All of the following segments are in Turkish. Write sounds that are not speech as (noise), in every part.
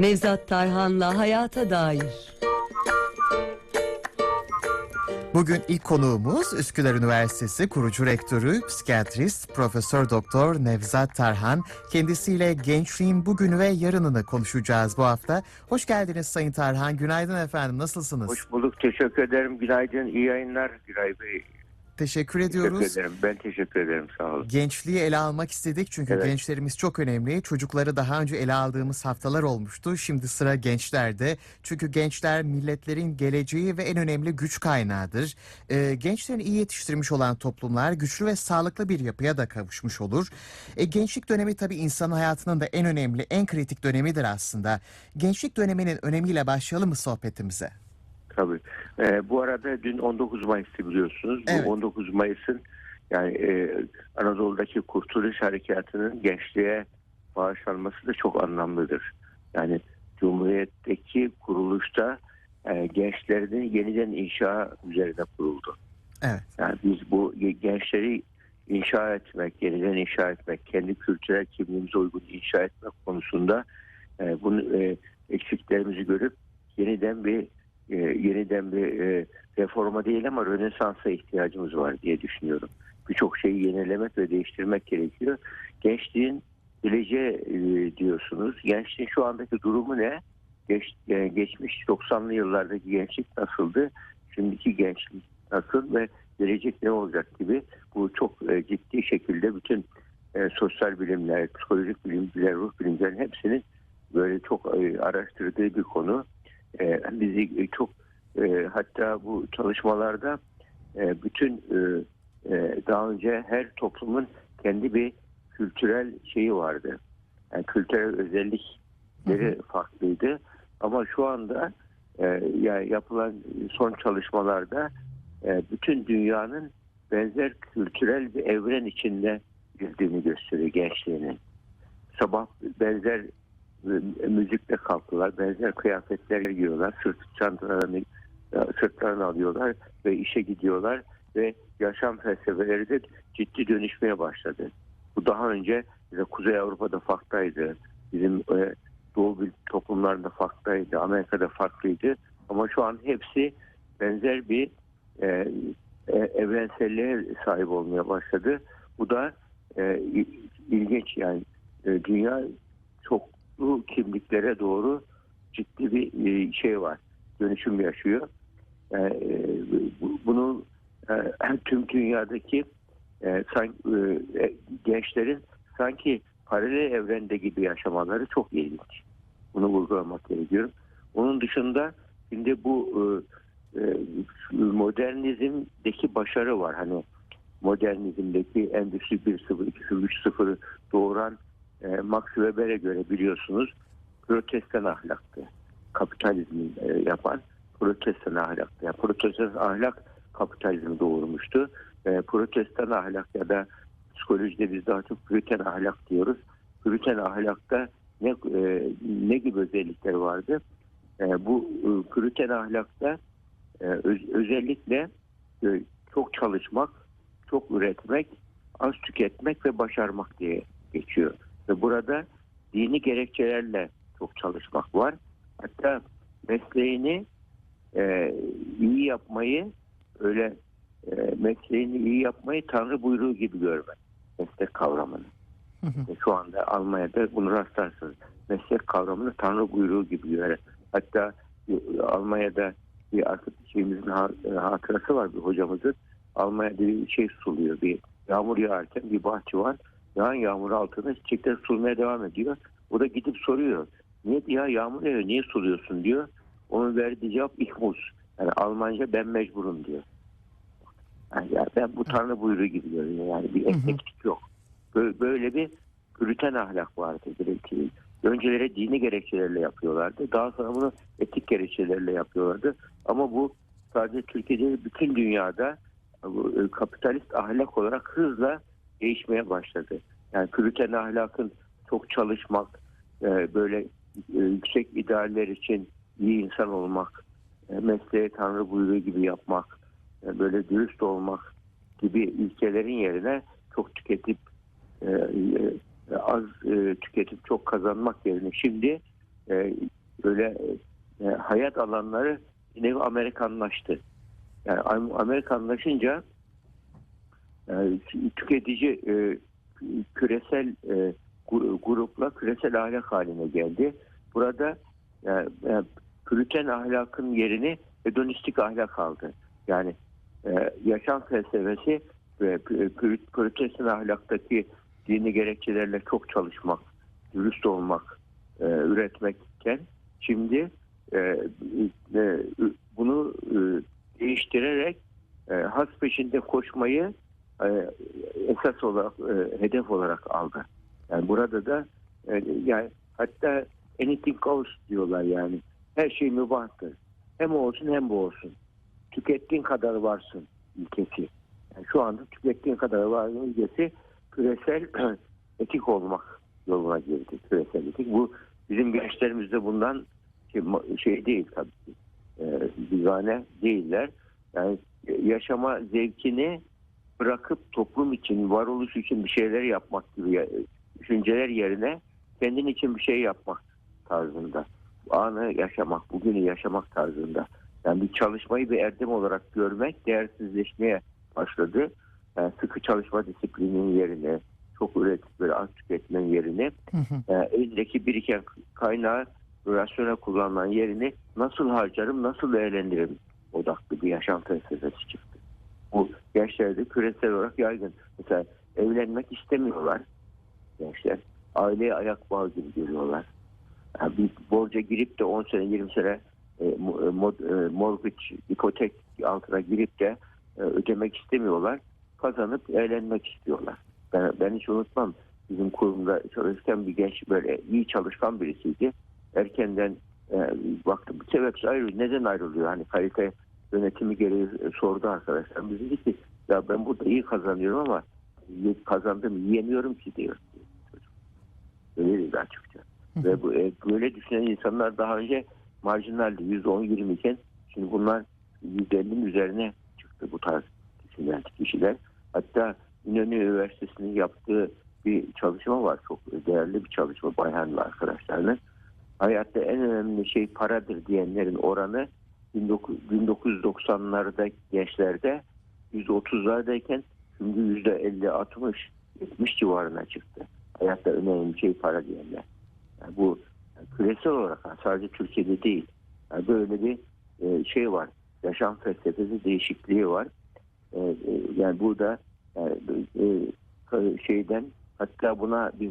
Nevzat Tarhan'la Hayata Dair. Bugün ilk konuğumuz Üsküdar Üniversitesi kurucu rektörü, psikiyatrist Profesör Doktor Nevzat Tarhan. Kendisiyle gençliğin bugünü ve yarınını konuşacağız bu hafta. Hoş geldiniz Sayın Tarhan. Günaydın efendim. Nasılsınız? Hoş bulduk. Teşekkür ederim. Günaydın. İyi yayınlar Güray Bey. Teşekkür Teşekkür ediyoruz. ederim. Ben teşekkür ederim. Sağ olun. Gençliği ele almak istedik çünkü Evet. gençlerimiz çok önemli. Çocukları daha önce ele aldığımız haftalar olmuştu. Şimdi sıra gençlerde. Çünkü gençler milletlerin geleceği ve en önemli güç kaynağıdır. Ee, gençlerin iyi yetiştirmiş olan toplumlar güçlü ve sağlıklı bir yapıya da kavuşmuş olur. E, gençlik dönemi tabii insan hayatının da en önemli, en kritik dönemidir aslında. Gençlik döneminin önemiyle başlayalım mı sohbetimize? Tabii. Ee, bu arada dün 19 Mayıs'tı biliyorsunuz. Evet. Bu 19 Mayıs'ın yani e, Anadolu'daki Kurtuluş Harekatı'nın gençliğe bağışlanması da çok anlamlıdır. Yani Cumhuriyet'teki kuruluşta e, gençlerin yeniden inşa üzerine kuruldu. Evet. Yani biz bu gençleri inşa etmek, yeniden inşa etmek, kendi kültürel kimliğimize uygun inşa etmek konusunda e, bunu e, eksiklerimizi görüp yeniden bir e, yeniden bir e, reforma değil ama Rönesans'a ihtiyacımız var diye düşünüyorum. Birçok şeyi yenilemek ve değiştirmek gerekiyor. Gençliğin geleceği e, diyorsunuz. Gençliğin şu andaki durumu ne? Geç, e, geçmiş 90'lı yıllardaki gençlik nasıldı? Şimdiki gençlik nasıl ve gelecek ne olacak gibi bu çok e, ciddi şekilde bütün e, sosyal bilimler, psikolojik bilimler, ruh bilimlerin hepsinin böyle çok e, araştırdığı bir konu. E, bizi e, çok e, hatta bu çalışmalarda e, bütün e, e, daha önce her toplumun kendi bir kültürel şeyi vardı. Yani kültürel özellikleri farklıydı. Ama şu anda e, yani yapılan son çalışmalarda e, bütün dünyanın benzer kültürel bir evren içinde girdiğini gösteriyor gençliğinin. Sabah benzer müzikle kalktılar, benzer kıyafetler giyiyorlar, sırt çantalarını e, sırtlarını alıyorlar ve işe gidiyorlar ve yaşam felsefeleri de ciddi dönüşmeye başladı. Bu daha önce bize Kuzey Avrupa'da farklıydı, bizim e, Doğu toplumlarında farklıydı, Amerika'da farklıydı ama şu an hepsi benzer bir e, e, evrenselliğe sahip olmaya başladı. Bu da e, il- ilginç yani E, dünya çoklu kimliklere doğru ciddi bir e, şey var, dönüşüm yaşıyor. E, e, bu- bunu (clears throat) tüm dünyadaki gençlerin sanki paralel evrende gibi yaşamaları çok ilginç. Bunu vurgulamak gerekiyor. Onun dışında şimdi bu modernizmdeki başarı var. Hani modernizmdeki Endüstri 1.0, 2.0, 3.0'ı doğuran e, Max Weber'e göre biliyorsunuz protestan ahlaktı. Kapitalizmi e, yapan protestan ahlaktı. Yani protestan ahlak kapitalizmi doğurmuştu. E, protestan ahlak ya da psikolojide biz daha çok püriten ahlak diyoruz. Püriten ahlakta ne, e, ne gibi özellikler vardı? E, bu e, ahlakta e, öz- özellikle e, çok çalışmak, çok üretmek, az tüketmek ve başarmak diye geçiyor. Ve burada dini gerekçelerle çok çalışmak var. Hatta mesleğini e, iyi yapmayı öyle e, mesleğini iyi yapmayı Tanrı buyruğu gibi görmek. Meslek kavramını. Hı hı. Şu anda Almanya'da bunu rastlarsınız. Meslek kavramını Tanrı buyruğu gibi görer. Hatta Almanya'da bir arkadaşımızın ha- e, hatırası var bir hocamızın. Almanya'da bir şey suluyor. Bir yağmur yağarken bir bahçe var. Yağan yağmur altında çiçekler sulmaya devam ediyor. O da gidip soruyor. Niye ya yağmur yağıyor niye suluyorsun diyor. Onun verdiği cevap ihmus. Yani Almanca ben mecburum diyor. Yani ya ben bu Tanrı buyruğu gibi görüyor. Yani bir esneklik yok. Böyle, böyle bir püriten ahlak vardı. Direkt. Önceleri dini gerekçelerle yapıyorlardı. Daha sonra bunu etik gerekçelerle yapıyorlardı. Ama bu sadece Türkiye'de bütün dünyada bu, e, kapitalist ahlak olarak hızla değişmeye başladı. Yani püriten ahlakın çok çalışmak, e, böyle e, yüksek idealler için iyi insan olmak, e, mesleğe Tanrı buyruğu gibi yapmak, e, böyle dürüst olmak gibi ilkelerin yerine çok tüketip e, e, az e, tüketip çok kazanmak yerine şimdi e, böyle e, hayat alanları yine Amerikanlaştı. Yani Am- Amerikanlaşınca tüketici e, küresel e, grupla küresel ahlak haline geldi. Burada e, e, püriten ahlakın yerini hedonistik ahlak aldı. Yani e, yaşam felsefesi ve püriten ahlaktaki dini gerekçelerle çok çalışmak, dürüst olmak, e, üretmekken şimdi e, e, bunu e, değiştirerek e, has peşinde koşmayı e, esas olarak e, hedef olarak aldı. Yani burada da e, yani hatta anything goes diyorlar yani. Her şey mübahtır. Hem o olsun hem bu olsun. Tükettiğin kadar varsın ilkesi. Yani şu anda tükettiğin kadar varsın ilkesi küresel (clears throat) etik olmak yoluna girdi. Küresel etik. Bu bizim gençlerimizde bundan şey, şey değil tabii ki. E, divane değiller. Yani yaşama zevkini bırakıp toplum için, varoluş için bir şeyler yapmak gibi düşünceler yerine kendin için bir şey yapmak tarzında. Anı yaşamak, bugünü yaşamak tarzında. Yani bir çalışmayı bir erdem olarak görmek değersizleşmeye başladı. Yani sıkı çalışma disiplinin yerine, çok üretip böyle az tüketmenin yerine e, elindeki biriken kaynağı rasyonel kullanmanın yerini nasıl harcarım, nasıl eğlendiririm odaklı bir yaşam felsefesi çıktı. Bu gençlerde küresel olarak yaygın. Mesela evlenmek istemiyorlar gençler. Aileye ayak bağı gibi görüyorlar. Yani bir borca girip de 10 sene 20 sene e, e, mod- e, mortgage, ipotek altına girip de e, ödemek istemiyorlar. Kazanıp eğlenmek istiyorlar. Ben, ben hiç unutmam. Bizim kurumda çalışırken bir genç böyle iyi çalışkan birisiydi. Erkenden e, baktım bir sebepsiz ayrılıyor. Neden ayrılıyor? Hani kalite yönetimi gereği e, sordu arkadaşlar. Biz dedik ki ya ben burada iyi kazanıyorum ama kazandım yiyemiyorum ki diyor. Öyle dedi açıkça. Ve bu, e, böyle düşünen insanlar daha önce marjinaldi. %10-20 iken şimdi bunlar %50'nin üzerine çıktı bu tarz düşünen kişiler. Hatta İnönü Üniversitesi'nin yaptığı bir çalışma var. Çok değerli bir çalışma Bayhanlı arkadaşlarla. Hayatta en önemli şey paradır diyenlerin oranı 19 1990'larda gençlerde %30'lardayken şimdi %50-60 70 civarına çıktı. Hayatta önemli şey para diyenler. Yani bu yani küresel olarak sadece Türkiye'de değil. Yani böyle bir e, şey var. Yaşam felsefesi değişikliği var. E, e, yani burada yani, e, şeyden hatta buna bir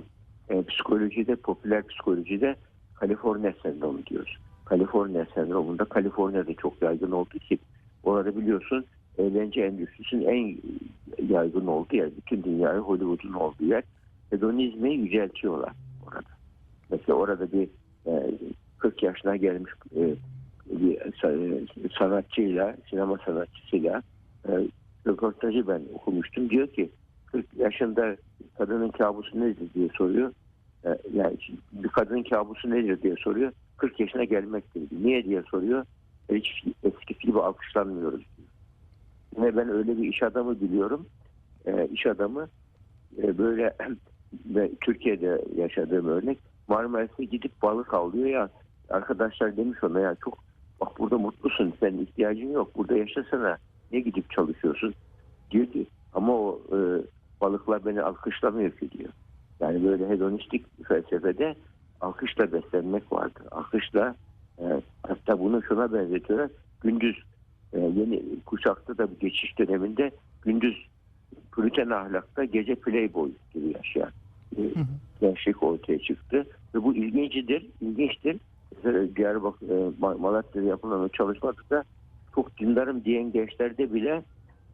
e, psikolojide, popüler psikolojide Kaliforniya sendromu diyoruz. Kaliforniya sendromunda Kaliforniya'da çok yaygın olduğu için orada biliyorsun eğlence endüstrisinin en yaygın olduğu yer. Bütün dünyayı Hollywood'un olduğu yer. Hedonizmi yüceltiyorlar orada. Mesela orada bir e, 40 yaşına gelmiş e, bir e, sanatçıyla, sinema sanatçısıyla e, röportajı ben okumuştum. Diyor ki 40 yaşında kadının kabusu nedir diye soruyor. E, yani bir kadının kabusu nedir diye soruyor. 40 yaşına gelmek diyor. Niye diye soruyor. E, hiç eskisi gibi alkışlanmıyoruz diyor. Yine ben öyle bir iş adamı biliyorum. E, iş adamı e, böyle (clears throat) ve Türkiye'de yaşadığım örnek Marmaris'e gidip balık avlıyor ya arkadaşlar demiş ona ya çok bak burada mutlusun senin ihtiyacın yok burada yaşasana ne gidip çalışıyorsun diyor ama o e, balıklar beni alkışlamıyor ki diyor. Yani böyle hedonistik felsefede alkışla beslenmek vardır. Alkışla e, hatta bunu şuna benzetiyorlar. Gündüz e, yeni kuşakta da bir geçiş döneminde gündüz püriten ahlakta gece playboy gibi yaşayan e, gençlik ortaya çıktı. Ve bu ilgincidir, ilginçtir. Mesela Diyarbakır, e, Ma- Malatya'da yapılan o çalışmada çok dindarım diyen gençlerde bile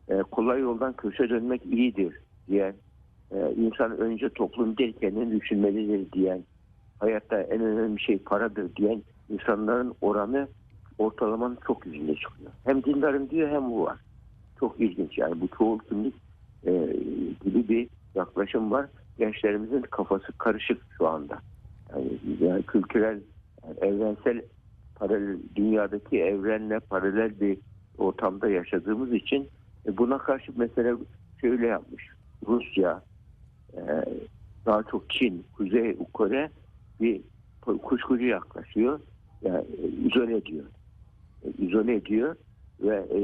e, kolay yoldan köşe dönmek iyidir diyen, e, insan önce toplum değil kendini düşünmelidir diyen, hayatta en önemli şey paradır diyen insanların oranı ortalamanın çok yüzünde çıkıyor. Hem dindarım diyor hem bu var. Çok ilginç yani bu çoğul kimlik e, gibi bir yaklaşım var. Gençlerimizin kafası karışık şu anda. Yani, yani kültürel, yani evrensel paralel dünyadaki evrenle paralel bir ortamda yaşadığımız için e, buna karşı mesela şöyle yapmış. Rusya, e, daha çok Çin, Kuzey Kore bir kuşkucu yaklaşıyor. Yani e, izole ediyor. E, izole ediyor ve e,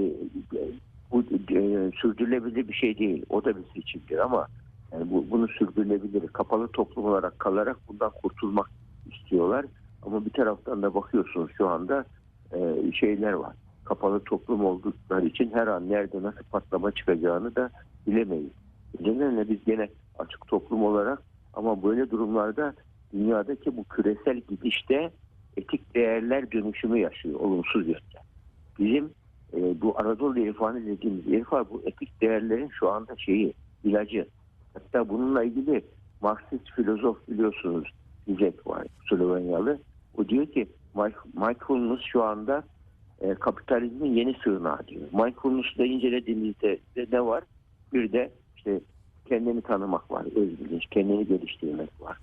bu e, sürdürülebilir bir şey değil. O da bir seçimdir ama yani bu, bunu sürdürülebilir. Kapalı toplum olarak kalarak bundan kurtulmak istiyorlar. Ama bir taraftan da bakıyorsunuz şu anda e, şeyler var. Kapalı toplum oldukları için her an nerede nasıl patlama çıkacağını da bilemeyiz. Nedenle biz gene açık toplum olarak ama böyle durumlarda dünyadaki bu küresel gidişte etik değerler dönüşümü yaşıyor olumsuz yönde. Bizim e, bu Anadolu irfanı dediğimiz irfan bu etik değerlerin şu anda şeyi, ilacı. Hatta bununla ilgili Marksist filozof biliyorsunuz Zizek var Slovenyalı. O diyor ki mindfulness şu anda e, kapitalizmin yeni sığınağı diyor. Mindfulness'da incelediğimizde de ne var? Bir de işte kendini tanımak var, öz bilinç, kendini geliştirmek var.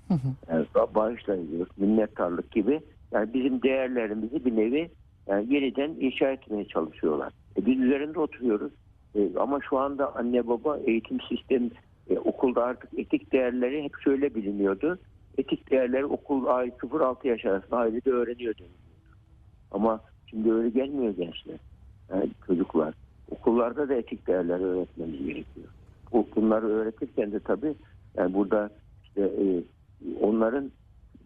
Yani bağışlayıcılık, minnettarlık gibi yani bizim değerlerimizi bir nevi yani yeniden inşa etmeye çalışıyorlar. E biz üzerinde oturuyoruz. E, ama şu anda anne baba eğitim sistemi e, okulda artık etik değerleri hep şöyle biliniyordu. Etik değerleri okul 0-6 yaş arasında ailede öğreniyor deniliyor. Ama şimdi öyle gelmiyor gençler. Yani çocuklar. Okullarda da etik değerler öğretmemiz gerekiyor. Bu, bunları öğretirken de tabii yani burada işte e, onların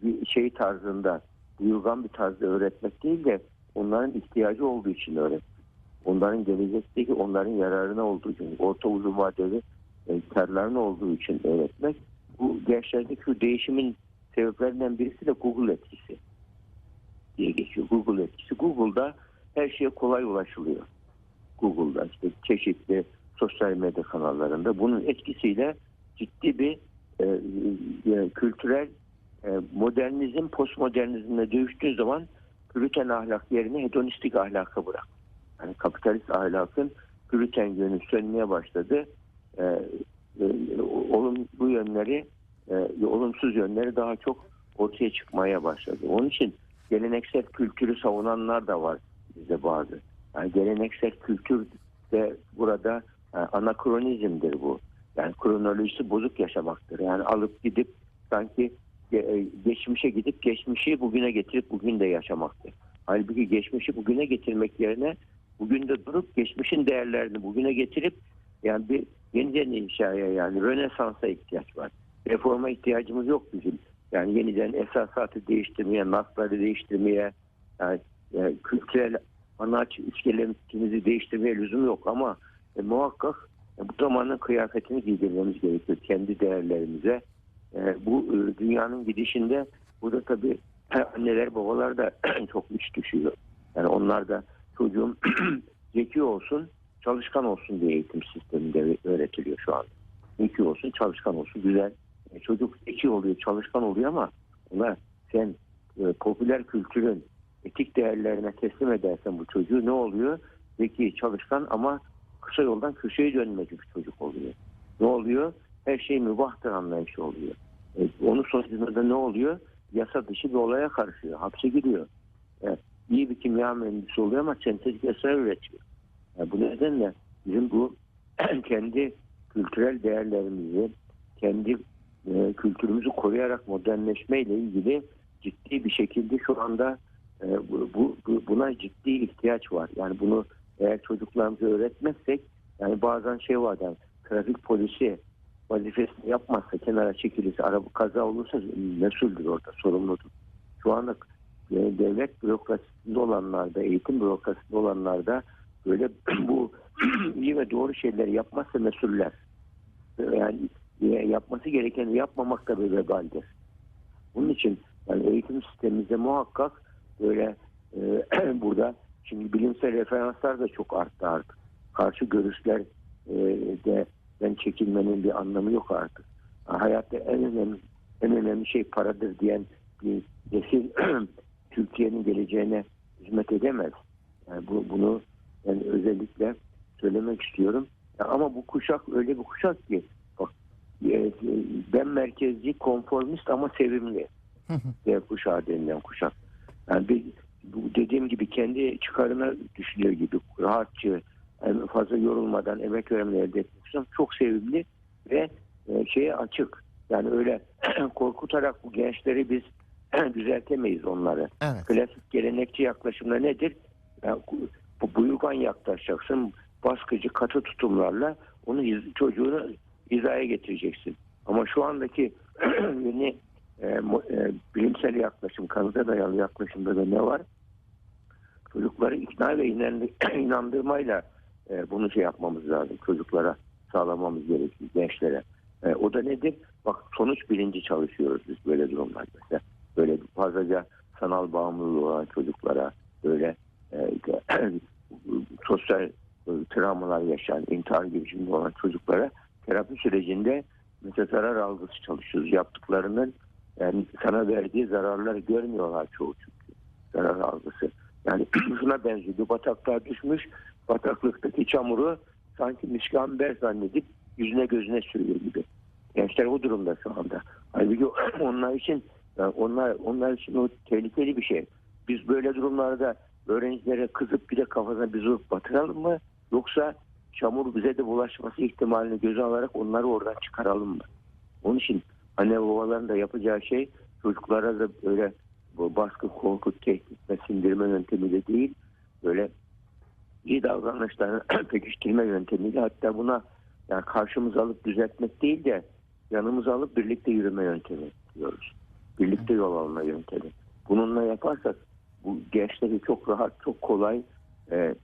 bir şey tarzında duyulgan bir tarzda öğretmek değil de onların ihtiyacı olduğu için öğretmek. Onların gelecekteki onların yararına olduğu için, orta uzun vadeli e, olduğu için öğretmek. Bu gençlerdeki şu değişimin sebeplerinden birisi de Google etkisi diye geçiyor. Google etkisi. Google'da her şeye kolay ulaşılıyor. Google'da işte çeşitli sosyal medya kanallarında bunun etkisiyle ciddi bir e, e, kültürel e, modernizm postmodernizmle dövüştüğü zaman püriten ahlak yerine hedonistik ahlaka bırak. Yani kapitalist ahlakın püriten yönü sönmeye başladı. E, e, olumlu yönleri, e, olumsuz yönleri daha çok ortaya çıkmaya başladı. Onun için geleneksel kültürü savunanlar da var bizde bazı. Yani geleneksel kültür de burada anakronizmdir bu. Yani kronolojisi bozuk yaşamaktır. Yani alıp gidip sanki e, geçmişe gidip geçmişi bugüne getirip bugün de yaşamaktır. Halbuki geçmişi bugüne getirmek yerine bugün de durup geçmişin değerlerini bugüne getirip yani bir yeniden inşaya yani Rönesans'a ihtiyaç var. Reforma ihtiyacımız yok bizim. Yani yeniden esasatı değiştirmeye, nasları değiştirmeye, yani, yani kültürel anaç iskeletimizi değiştirmeye lüzum yok ama e, muhakkak e, bu zamanın kıyafetini giydirmemiz gerekiyor kendi değerlerimize. E, bu e, dünyanın gidişinde burada tabii anneler babalar da (clears throat) çok iş düşüyor. Yani onlar da çocuğum (clears throat) zeki olsun, çalışkan olsun diye eğitim sisteminde öğretiliyor şu an. Zeki olsun, çalışkan olsun, güzel. E, çocuk zeki oluyor, çalışkan oluyor ama ona sen e, popüler kültürün etik değerlerine teslim edersen bu çocuğu ne oluyor? Zeki, çalışkan ama kısa yoldan köşeye dönmeci bir çocuk oluyor. Ne oluyor? Her şey mübahtır anlayışı oluyor. E, onun sonucunda da ne oluyor? Yasa dışı bir olaya karışıyor. Hapse giriyor. E, iyi bir kimya mühendisi oluyor ama sentetik esrar üretiyor. E, bu nedenle bizim bu (clears throat) kendi kültürel değerlerimizi, kendi e, kültürümüzü koruyarak modernleşmeyle ilgili ciddi bir şekilde şu anda e, bu, bu, buna ciddi ihtiyaç var. Yani bunu eğer çocuklarımıza öğretmezsek yani bazen şey var yani trafik polisi vazifesini yapmazsa kenara çekilirse araba kaza olursa mesuldür orada sorumludur. Şu anda yani e, devlet bürokrasisinde olanlarda eğitim bürokrasisinde olanlarda böyle (clears throat) bu (clears throat) iyi ve doğru şeyleri yapmazsa mesuller. Yani e, yapması gerekeni yapmamak da bir vebaldir. Bunun için yani eğitim sistemimizde muhakkak böyle e, (clears throat) burada Şimdi bilimsel referanslar da çok arttı artık. Karşı görüşler e, de ben çekilmenin bir anlamı yok artık. Hayatta en önemli en önemli şey paradır diyen bir nesil (clears throat) Türkiye'nin geleceğine hizmet edemez. Yani bu, bunu yani özellikle söylemek istiyorum. Ama bu kuşak öyle bir kuşak ki bak e, ben merkezci, konformist ama sevimli. Z kuşağı denilen kuşak. Yani bir, bu dediğim gibi kendi çıkarına düşünüyor gibi rahatçı fazla yorulmadan emek verimini elde etmek çok sevimli ve e, şeye açık. Yani öyle (clears throat) korkutarak bu gençleri biz (clears throat) düzeltemeyiz onları. Evet. Klasik gelenekçi yaklaşımda nedir? Yani bu buyurgan yaklaşacaksın. Baskıcı katı tutumlarla onu çocuğunu hizaya getireceksin. Ama şu andaki (clears throat) yeni e, e, bilimsel yaklaşım, kanıta dayalı yaklaşımda da ne var? Çocukları ikna ve inan- (clears throat) inandırmayla e, bunu şey yapmamız lazım. Çocuklara sağlamamız gerekiyor, gençlere. E, o da nedir? Bak sonuç bilinci çalışıyoruz biz böyle durumlarda. Mesela böyle fazlaca sanal bağımlılığı olan çocuklara böyle e, (clears throat) sosyal e, travmalar yaşayan, intihar girişiminde olan çocuklara terapi sürecinde mesela zarar algısı çalışıyoruz. Yaptıklarının yani sana verdiği zararları görmüyorlar çoğu çünkü. Zarar algısı. Yani (clears throat) şuna benziyor. Bataklığa düşmüş, bataklıktaki çamuru sanki miskamber zannedip yüzüne gözüne sürüyor gibi. Gençler bu durumda şu anda. Halbuki (clears throat) onlar için onlar onlar için o tehlikeli bir şey. Biz böyle durumlarda öğrencilere kızıp bir de kafasına bir zup batıralım mı? Yoksa çamur bize de bulaşması ihtimalini göze alarak onları oradan çıkaralım mı? Onun için anne babaların da yapacağı şey çocuklara da böyle bu baskı, korku, tehdit ve sindirme yöntemiyle değil böyle iyi davranışlarını (clears throat) pekiştirme yöntemiyle hatta buna yani karşımıza alıp düzeltmek değil de yanımıza alıp birlikte yürüme yöntemi diyoruz. Birlikte yol alma yöntemi. Bununla yaparsak bu gençleri çok rahat, çok kolay e, e,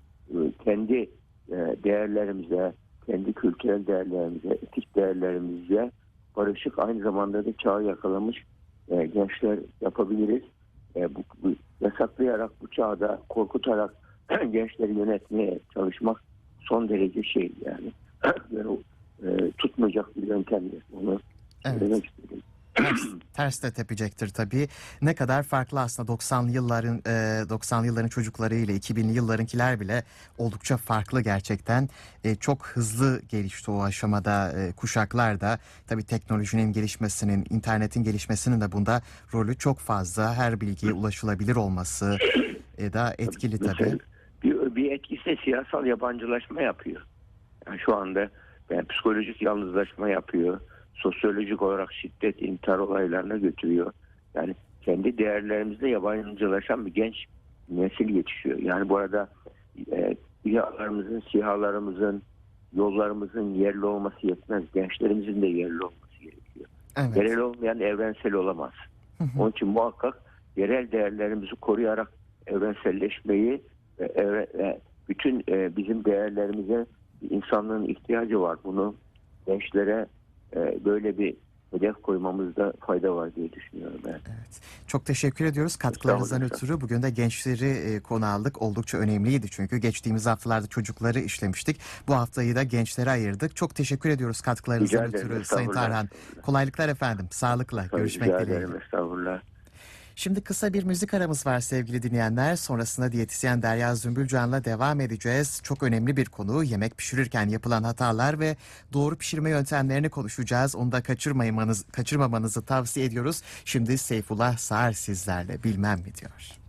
kendi e, değerlerimize, kendi kültürel değerlerimize, etik değerlerimize barışık aynı zamanda da çağı yakalamış e, gençler yapabiliriz. E, bu, bu yasaklayarak bu çağda korkutarak (clears throat) gençleri yönetmeye çalışmak son derece şey yani, (clears throat) e, tutmayacak bir yöntemdir. Onu Evet. söylemek istedim. (clears throat) ters, de tepecektir tabii. Ne kadar farklı aslında 90'lı yılların e, 90'lı yılların çocukları ile 2000'li yıllarınkiler bile oldukça farklı gerçekten. E, çok hızlı gelişti o aşamada e, kuşaklar da. Tabii teknolojinin gelişmesinin, internetin gelişmesinin de bunda rolü çok fazla. Her bilgiye ulaşılabilir olması e, da etkili tabii. Mesela Bir, bir etkisi de siyasal yabancılaşma yapıyor. Yani şu anda yani psikolojik yalnızlaşma yapıyor. Sosyolojik olarak şiddet, intihar olaylarına götürüyor. Yani kendi değerlerimizde yabancılaşan bir genç nesil yetişiyor. Yani bu arada e, İHA'larımızın, SİHA'larımızın, yollarımızın yerli olması yetmez. Gençlerimizin de yerli olması gerekiyor. Evet. Yerel olmayan evrensel olamaz. Onun için muhakkak yerel değerlerimizi koruyarak evrenselleşmeyi ve evre- ve bütün e, bizim değerlerimize insanlığın ihtiyacı var. Bunu gençlere e, böyle bir hedef koymamızda fayda var diye düşünüyorum. Ben. Evet. Çok teşekkür ediyoruz katkılarınızdan ötürü. Bugün de gençleri e, konu aldık. Oldukça önemliydi çünkü geçtiğimiz haftalarda çocukları işlemiştik. Bu haftayı da gençlere ayırdık. Çok teşekkür ediyoruz katkılarınızdan ötürü Sayın. Tarhan. Kolaylıklar efendim. Sağlıkla. Görüşmek Rica dileğiyle. ederim. Estağfurullah. Şimdi kısa bir müzik aramız var sevgili dinleyenler. Sonrasında diyetisyen Derya Zümbülcan'la devam edeceğiz. Çok önemli bir konu yemek pişirirken yapılan hatalar ve doğru pişirme yöntemlerini konuşacağız. Onu da kaçırmamanız, kaçırmamanızı tavsiye ediyoruz. Şimdi Seyfullah Sağır sizlerle bilmem mi diyor.